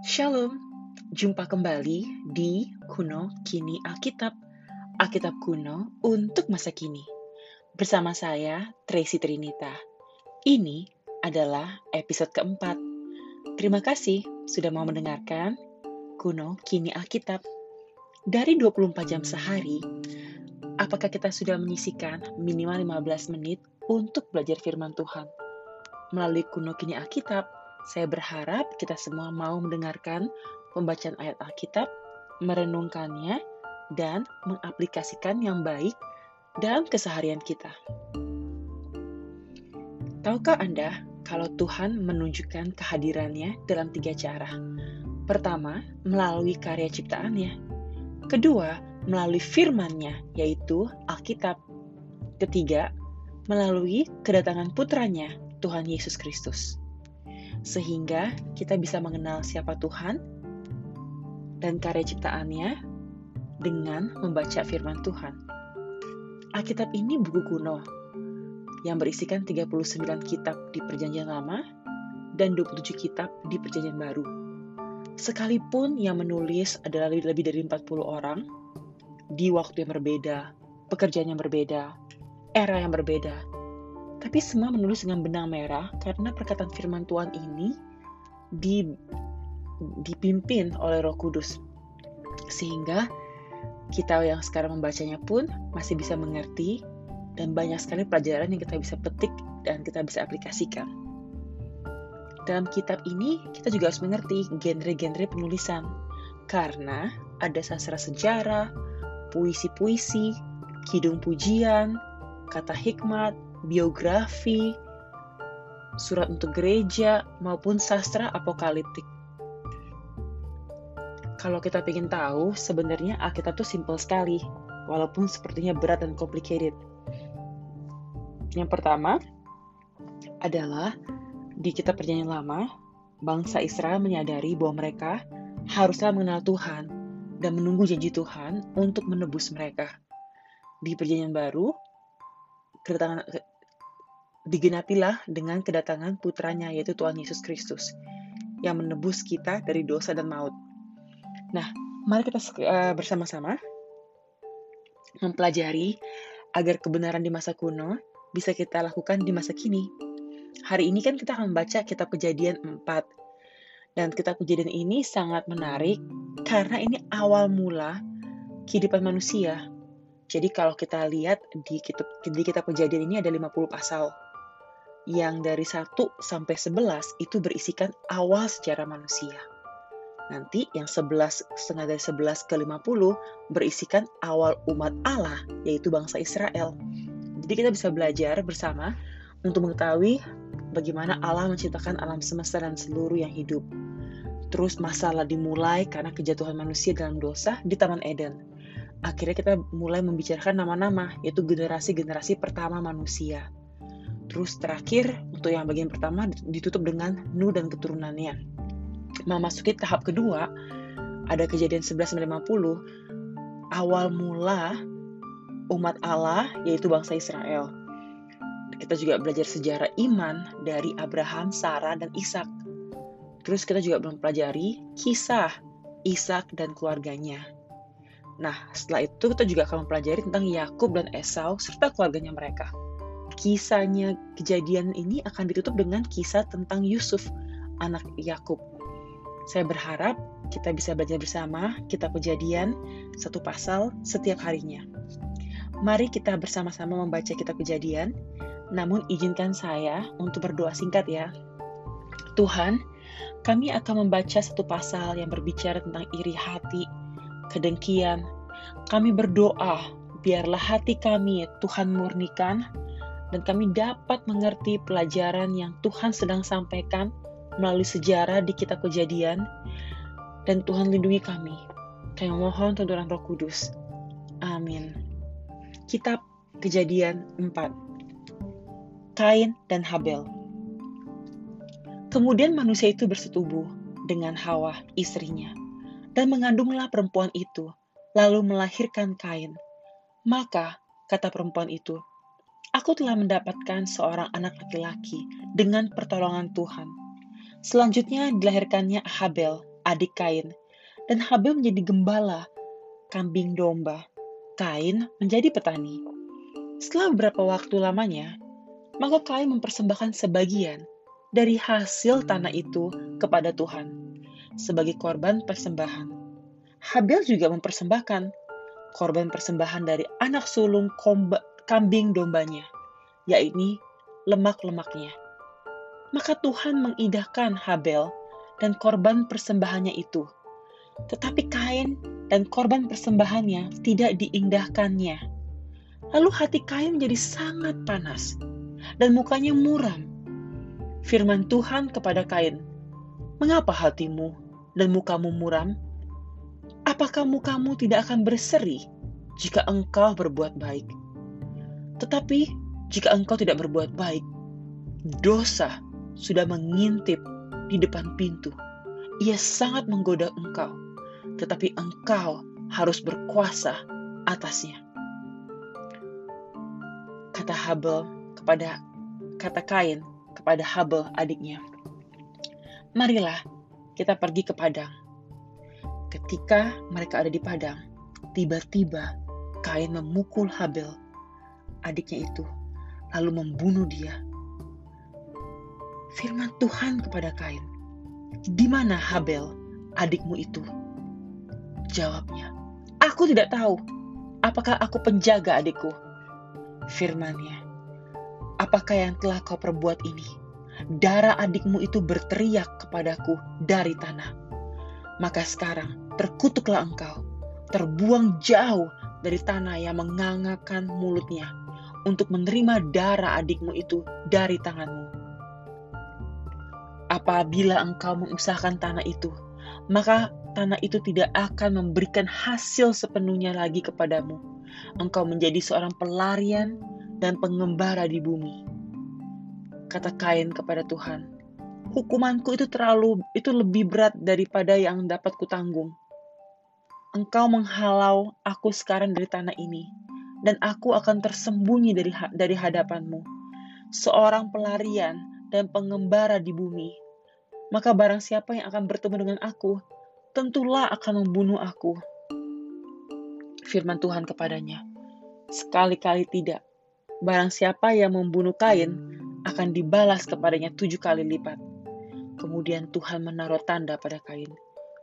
Shalom, jumpa kembali di Kuno Kini Alkitab, Alkitab kuno untuk masa kini. Bersama saya, Tracy Trinita. Ini adalah episode keempat. Terima kasih sudah mau mendengarkan Kuno Kini Alkitab. Dari 24 jam sehari, apakah kita sudah menyisikan minimal 15 menit untuk belajar firman Tuhan? Melalui Kuno Kini Alkitab, saya berharap kita semua mau mendengarkan pembacaan ayat Alkitab, merenungkannya, dan mengaplikasikan yang baik dalam keseharian kita. Tahukah Anda kalau Tuhan menunjukkan kehadirannya dalam tiga cara? Pertama, melalui karya ciptaannya. Kedua, melalui firmannya, yaitu Alkitab. Ketiga, melalui kedatangan putranya, Tuhan Yesus Kristus sehingga kita bisa mengenal siapa Tuhan dan karya ciptaannya dengan membaca firman Tuhan. Alkitab ini buku kuno yang berisikan 39 kitab di Perjanjian Lama dan 27 kitab di Perjanjian Baru. Sekalipun yang menulis adalah lebih dari 40 orang, di waktu yang berbeda, pekerjaan yang berbeda, era yang berbeda, tapi semua menulis dengan benang merah karena perkataan firman Tuhan ini di, dipimpin oleh Roh Kudus. Sehingga kita yang sekarang membacanya pun masih bisa mengerti dan banyak sekali pelajaran yang kita bisa petik dan kita bisa aplikasikan. Dalam kitab ini kita juga harus mengerti genre-genre penulisan karena ada sastra sejarah, puisi-puisi, kidung pujian, kata hikmat, biografi, surat untuk gereja, maupun sastra apokaliptik. Kalau kita ingin tahu, sebenarnya Alkitab itu simple sekali, walaupun sepertinya berat dan complicated. Yang pertama adalah di kitab perjanjian lama, bangsa Israel menyadari bahwa mereka haruslah mengenal Tuhan dan menunggu janji Tuhan untuk menebus mereka. Di perjanjian baru, kedatangan digenapilah dengan kedatangan putranya yaitu Tuhan Yesus Kristus yang menebus kita dari dosa dan maut. Nah, mari kita uh, bersama-sama mempelajari agar kebenaran di masa kuno bisa kita lakukan di masa kini. Hari ini kan kita akan membaca kitab kejadian 4. Dan kitab kejadian ini sangat menarik karena ini awal mula kehidupan manusia. Jadi kalau kita lihat di kitab, di kitab kejadian ini ada 50 pasal yang dari 1 sampai 11 itu berisikan awal sejarah manusia. Nanti yang 11 setengah dari 11 ke 50 berisikan awal umat Allah yaitu bangsa Israel. Jadi kita bisa belajar bersama untuk mengetahui bagaimana Allah menciptakan alam semesta dan seluruh yang hidup. Terus masalah dimulai karena kejatuhan manusia dalam dosa di Taman Eden. Akhirnya kita mulai membicarakan nama-nama, yaitu generasi-generasi pertama manusia Terus terakhir, untuk yang bagian pertama ditutup dengan Nu dan keturunannya. Memasuki tahap kedua, ada kejadian 1150, awal mula umat Allah, yaitu bangsa Israel. Kita juga belajar sejarah iman dari Abraham, Sarah, dan Ishak. Terus kita juga mempelajari kisah Ishak dan keluarganya. Nah, setelah itu kita juga akan mempelajari tentang Yakub dan Esau serta keluarganya mereka kisahnya kejadian ini akan ditutup dengan kisah tentang Yusuf, anak Yakub. Saya berharap kita bisa belajar bersama kitab kejadian satu pasal setiap harinya. Mari kita bersama-sama membaca kitab kejadian, namun izinkan saya untuk berdoa singkat ya. Tuhan, kami akan membaca satu pasal yang berbicara tentang iri hati, kedengkian. Kami berdoa, biarlah hati kami Tuhan murnikan, dan kami dapat mengerti pelajaran yang Tuhan sedang sampaikan melalui sejarah di kitab kejadian dan Tuhan lindungi kami. Kami mohon tuntunan roh kudus. Amin. Kitab kejadian 4 Kain dan Habel Kemudian manusia itu bersetubuh dengan Hawa, istrinya, dan mengandunglah perempuan itu, lalu melahirkan Kain. Maka, kata perempuan itu, Aku telah mendapatkan seorang anak laki-laki dengan pertolongan Tuhan. Selanjutnya dilahirkannya Habel, adik Kain, dan Habel menjadi gembala kambing domba. Kain menjadi petani. Setelah beberapa waktu lamanya, maka Kain mempersembahkan sebagian dari hasil tanah itu kepada Tuhan sebagai korban persembahan. Habel juga mempersembahkan korban persembahan dari anak sulung komba, kambing dombanya, yakni lemak-lemaknya. Maka Tuhan mengidahkan Habel dan korban persembahannya itu. Tetapi Kain dan korban persembahannya tidak diindahkannya. Lalu hati Kain menjadi sangat panas dan mukanya muram. Firman Tuhan kepada Kain, "Mengapa hatimu dan mukamu muram? Apakah mukamu tidak akan berseri jika engkau berbuat baik? Tetapi jika engkau tidak berbuat baik, dosa sudah mengintip di depan pintu. Ia sangat menggoda engkau, tetapi engkau harus berkuasa atasnya. Kata Habel kepada kata Kain kepada Habel adiknya. Marilah kita pergi ke padang. Ketika mereka ada di padang, tiba-tiba Kain memukul Habel, adiknya itu, lalu membunuh dia firman Tuhan kepada Kain, "Di mana Habel, adikmu itu?" Jawabnya, "Aku tidak tahu. Apakah aku penjaga adikku?" Firmannya, "Apakah yang telah kau perbuat ini? Darah adikmu itu berteriak kepadaku dari tanah. Maka sekarang terkutuklah engkau, terbuang jauh dari tanah yang mengangakan mulutnya." Untuk menerima darah adikmu itu dari tanganmu Apabila engkau mengusahakan tanah itu, maka tanah itu tidak akan memberikan hasil sepenuhnya lagi kepadamu. Engkau menjadi seorang pelarian dan pengembara di bumi. Kata Kain kepada Tuhan, hukumanku itu terlalu itu lebih berat daripada yang dapat kutanggung. Engkau menghalau aku sekarang dari tanah ini, dan aku akan tersembunyi dari dari hadapanmu. Seorang pelarian dan pengembara di bumi maka barang siapa yang akan bertemu dengan aku, tentulah akan membunuh aku. Firman Tuhan kepadanya, sekali-kali tidak. Barang siapa yang membunuh Kain, akan dibalas kepadanya tujuh kali lipat. Kemudian Tuhan menaruh tanda pada Kain,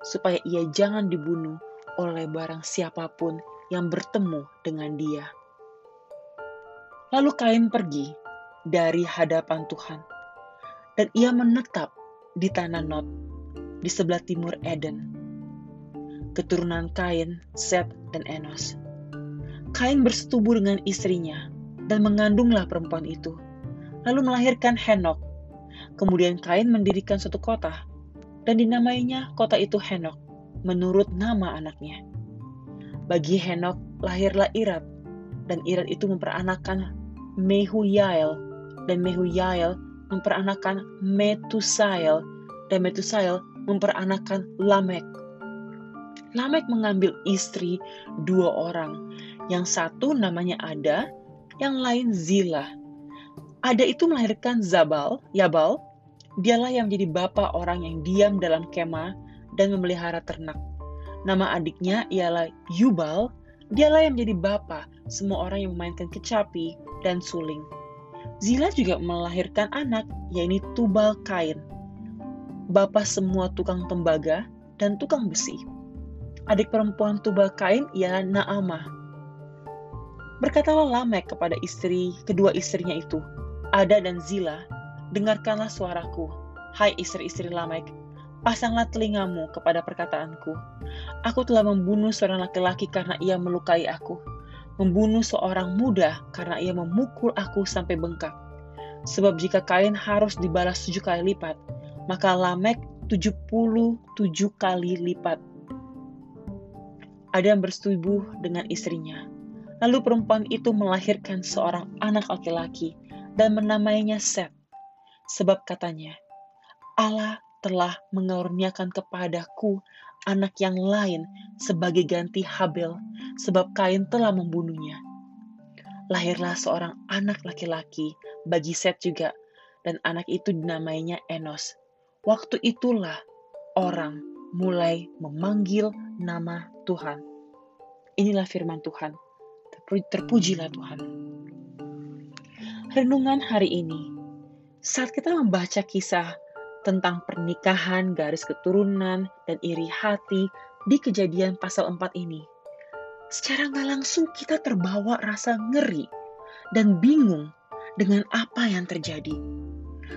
supaya ia jangan dibunuh oleh barang siapa pun yang bertemu dengan dia. Lalu Kain pergi dari hadapan Tuhan, dan ia menetap di tanah Not, di sebelah timur Eden. Keturunan Kain, Set, dan Enos. Kain bersetubuh dengan istrinya dan mengandunglah perempuan itu, lalu melahirkan Henok. Kemudian Kain mendirikan suatu kota, dan dinamainya kota itu Henok, menurut nama anaknya. Bagi Henok lahirlah Irat, dan Irat itu memperanakan Mehuyael, dan Mehuyael memperanakan Metusael dan Metusael memperanakan Lamek. Lamek mengambil istri dua orang. Yang satu namanya Ada, yang lain Zila. Ada itu melahirkan Zabal, Yabal. Dialah yang menjadi bapak orang yang diam dalam kemah dan memelihara ternak. Nama adiknya ialah Yubal. Dialah yang menjadi bapak semua orang yang memainkan kecapi dan suling. Zila juga melahirkan anak, yaitu Tubal Kain, bapak semua tukang tembaga dan tukang besi. Adik perempuan Tubal Kain ialah Naamah. Berkatalah Lamek kepada istri kedua istrinya itu, Ada dan Zila, dengarkanlah suaraku, hai istri-istri Lamek, pasanglah telingamu kepada perkataanku. Aku telah membunuh seorang laki-laki karena ia melukai aku membunuh seorang muda karena ia memukul aku sampai bengkak. Sebab jika kain harus dibalas tujuh kali lipat, maka Lamek tujuh puluh tujuh kali lipat. Ada yang bersetubuh dengan istrinya. Lalu perempuan itu melahirkan seorang anak laki-laki dan menamainya Set. Sebab katanya, Allah telah mengaruniakan kepadaku anak yang lain sebagai ganti Habel, sebab Kain telah membunuhnya. Lahirlah seorang anak laki-laki bagi Set juga, dan anak itu dinamainya Enos. Waktu itulah orang mulai memanggil nama Tuhan. Inilah firman Tuhan. Terpujilah Tuhan. Renungan hari ini, saat kita membaca kisah tentang pernikahan, garis keturunan, dan iri hati di kejadian pasal 4 ini, secara nggak langsung kita terbawa rasa ngeri dan bingung dengan apa yang terjadi.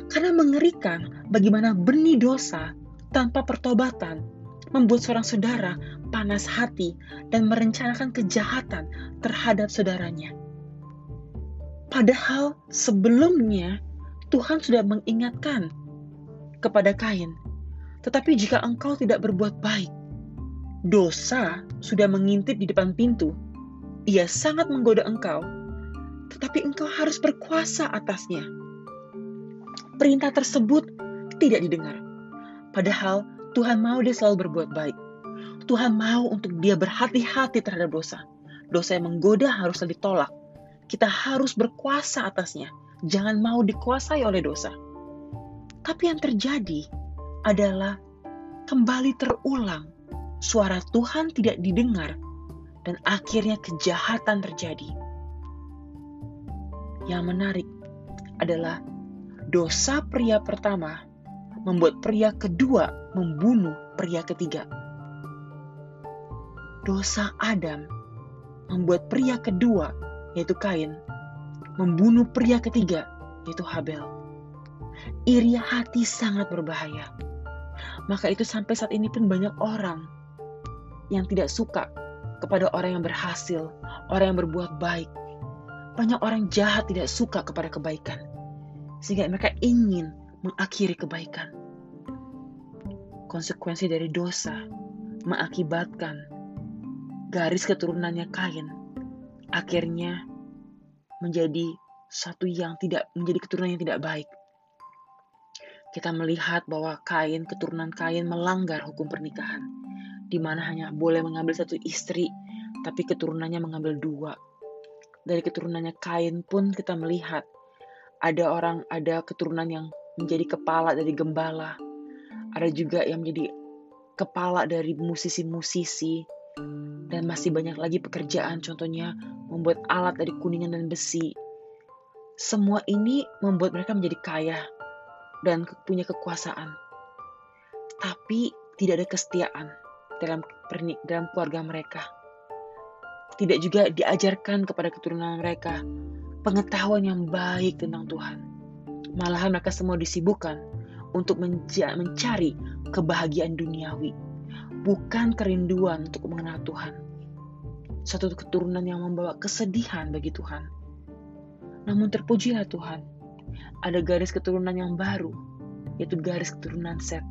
Karena mengerikan bagaimana benih dosa tanpa pertobatan membuat seorang saudara panas hati dan merencanakan kejahatan terhadap saudaranya. Padahal sebelumnya Tuhan sudah mengingatkan kepada Kain, tetapi jika engkau tidak berbuat baik, dosa sudah mengintip di depan pintu. Ia sangat menggoda engkau, tetapi engkau harus berkuasa atasnya. Perintah tersebut tidak didengar Padahal Tuhan mau dia selalu berbuat baik. Tuhan mau untuk dia berhati-hati terhadap dosa. Dosa yang menggoda haruslah ditolak. Kita harus berkuasa atasnya. Jangan mau dikuasai oleh dosa. Tapi yang terjadi adalah kembali terulang. Suara Tuhan tidak didengar dan akhirnya kejahatan terjadi. Yang menarik adalah dosa pria pertama membuat pria kedua membunuh pria ketiga. Dosa Adam membuat pria kedua, yaitu Kain, membunuh pria ketiga, yaitu Habel. Iri hati sangat berbahaya. Maka itu sampai saat ini pun banyak orang yang tidak suka kepada orang yang berhasil, orang yang berbuat baik. Banyak orang jahat tidak suka kepada kebaikan. Sehingga mereka ingin mengakhiri kebaikan. Konsekuensi dari dosa mengakibatkan garis keturunannya Kain akhirnya menjadi satu yang tidak menjadi keturunan yang tidak baik. Kita melihat bahwa Kain, keturunan Kain melanggar hukum pernikahan, di mana hanya boleh mengambil satu istri, tapi keturunannya mengambil dua. Dari keturunannya Kain pun kita melihat ada orang, ada keturunan yang menjadi kepala dari gembala. Ada juga yang menjadi kepala dari musisi-musisi. Dan masih banyak lagi pekerjaan, contohnya membuat alat dari kuningan dan besi. Semua ini membuat mereka menjadi kaya dan punya kekuasaan. Tapi tidak ada kesetiaan dalam pernik dalam keluarga mereka. Tidak juga diajarkan kepada keturunan mereka pengetahuan yang baik tentang Tuhan Malahan mereka semua disibukkan untuk mencari kebahagiaan duniawi, bukan kerinduan untuk mengenal Tuhan. Satu keturunan yang membawa kesedihan bagi Tuhan. Namun terpujilah Tuhan, ada garis keturunan yang baru, yaitu garis keturunan Set,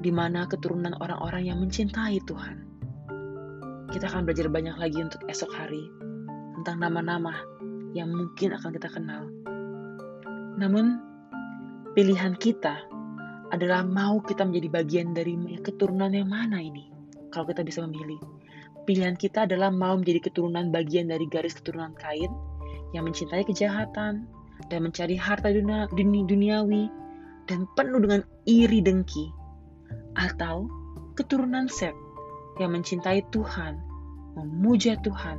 di mana keturunan orang-orang yang mencintai Tuhan. Kita akan belajar banyak lagi untuk esok hari tentang nama-nama yang mungkin akan kita kenal namun, pilihan kita adalah mau kita menjadi bagian dari keturunan yang mana ini. Kalau kita bisa memilih. Pilihan kita adalah mau menjadi keturunan bagian dari garis keturunan kain yang mencintai kejahatan dan mencari harta dunia, dunia, duniawi dan penuh dengan iri dengki. Atau keturunan Set yang mencintai Tuhan, memuja Tuhan,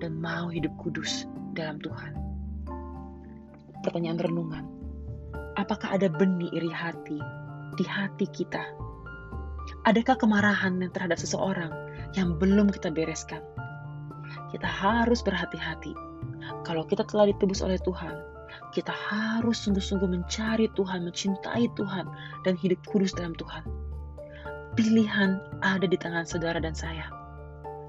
dan mau hidup kudus dalam Tuhan pertanyaan renungan. Apakah ada benih iri hati di hati kita? Adakah kemarahan yang terhadap seseorang yang belum kita bereskan? Kita harus berhati-hati. Kalau kita telah ditebus oleh Tuhan, kita harus sungguh-sungguh mencari Tuhan, mencintai Tuhan, dan hidup kudus dalam Tuhan. Pilihan ada di tangan saudara dan saya.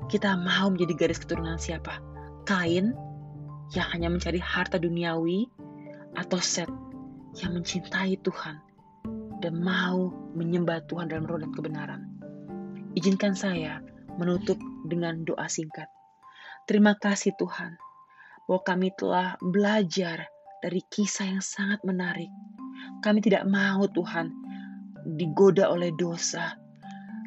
Kita mau menjadi garis keturunan siapa? Kain yang hanya mencari harta duniawi atau set yang mencintai Tuhan dan mau menyembah Tuhan dalam roh dan kebenaran. Izinkan saya menutup dengan doa singkat. Terima kasih Tuhan bahwa kami telah belajar dari kisah yang sangat menarik. Kami tidak mau Tuhan digoda oleh dosa.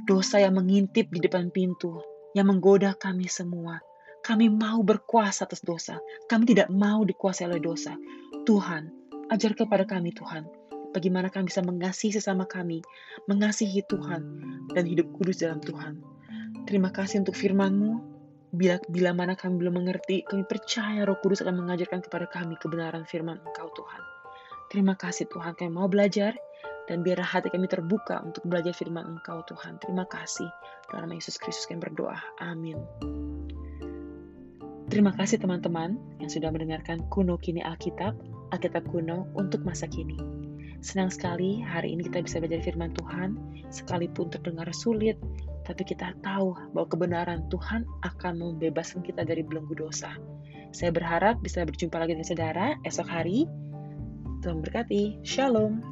Dosa yang mengintip di depan pintu, yang menggoda kami semua. Kami mau berkuasa atas dosa. Kami tidak mau dikuasai oleh dosa. Tuhan, ajar kepada kami Tuhan, bagaimana kami bisa mengasihi sesama kami, mengasihi Tuhan, dan hidup kudus dalam Tuhan. Terima kasih untuk firman-Mu. Bila, bila mana kami belum mengerti, kami percaya roh kudus akan mengajarkan kepada kami kebenaran firman Engkau Tuhan. Terima kasih Tuhan, kami mau belajar, dan biarlah hati kami terbuka untuk belajar firman Engkau Tuhan. Terima kasih. Dalam nama Yesus Kristus kami berdoa. Amin. Terima kasih teman-teman yang sudah mendengarkan Kuno Kini Alkitab, Alkitab kuno untuk masa kini. Senang sekali hari ini kita bisa belajar firman Tuhan, sekalipun terdengar sulit, tapi kita tahu bahwa kebenaran Tuhan akan membebaskan kita dari belenggu dosa. Saya berharap bisa berjumpa lagi dengan saudara esok hari. Tuhan berkati. Shalom.